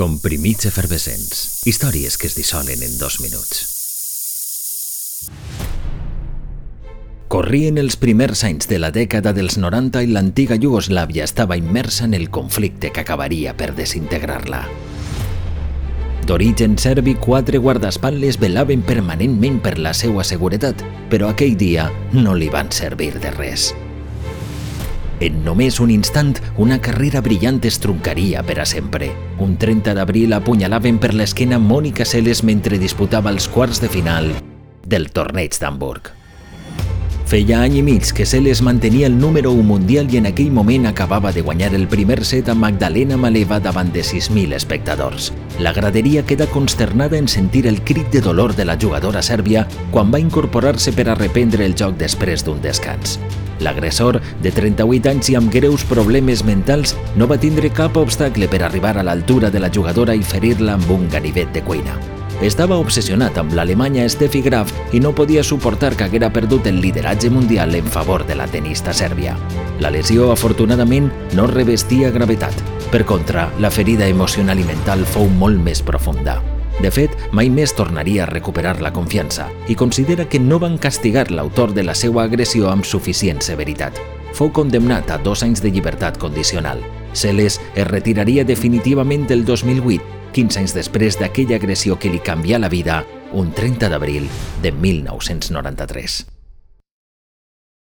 Comprimits efervescents. Històries que es dissolen en dos minuts. Corrien els primers anys de la dècada dels 90 i l'antiga Iugoslàvia estava immersa en el conflicte que acabaria per desintegrar-la. D'origen serbi, quatre guardaespatlles velaven permanentment per la seva seguretat, però aquell dia no li van servir de res. En només un instant, una carrera brillant es truncaria per a sempre. Un 30 d'abril apunyalaven per l'esquena Mònica Celes mentre disputava els quarts de final del torneig d'Hamburg. Feia any i mig que Celes mantenia el número 1 mundial i en aquell moment acabava de guanyar el primer set a Magdalena Maleva davant de 6.000 espectadors. La graderia queda consternada en sentir el crit de dolor de la jugadora sèrbia quan va incorporar-se per a reprendre el joc després d'un descans. L'agressor, de 38 anys i amb greus problemes mentals, no va tindre cap obstacle per arribar a l'altura de la jugadora i ferir-la amb un ganivet de cuina. Estava obsessionat amb l'Alemanya Steffi Graf i no podia suportar que haguera perdut el lideratge mundial en favor de la tenista sèrbia. La lesió, afortunadament, no revestia gravetat. Per contra, la ferida emocional i mental fou molt més profunda. De fet, mai més tornaria a recuperar la confiança i considera que no van castigar l'autor de la seva agressió amb suficient severitat. Fou condemnat a dos anys de llibertat condicional. Celes es retiraria definitivament el 2008, 15 anys després d'aquella agressió que li canvià la vida un 30 d'abril de 1993.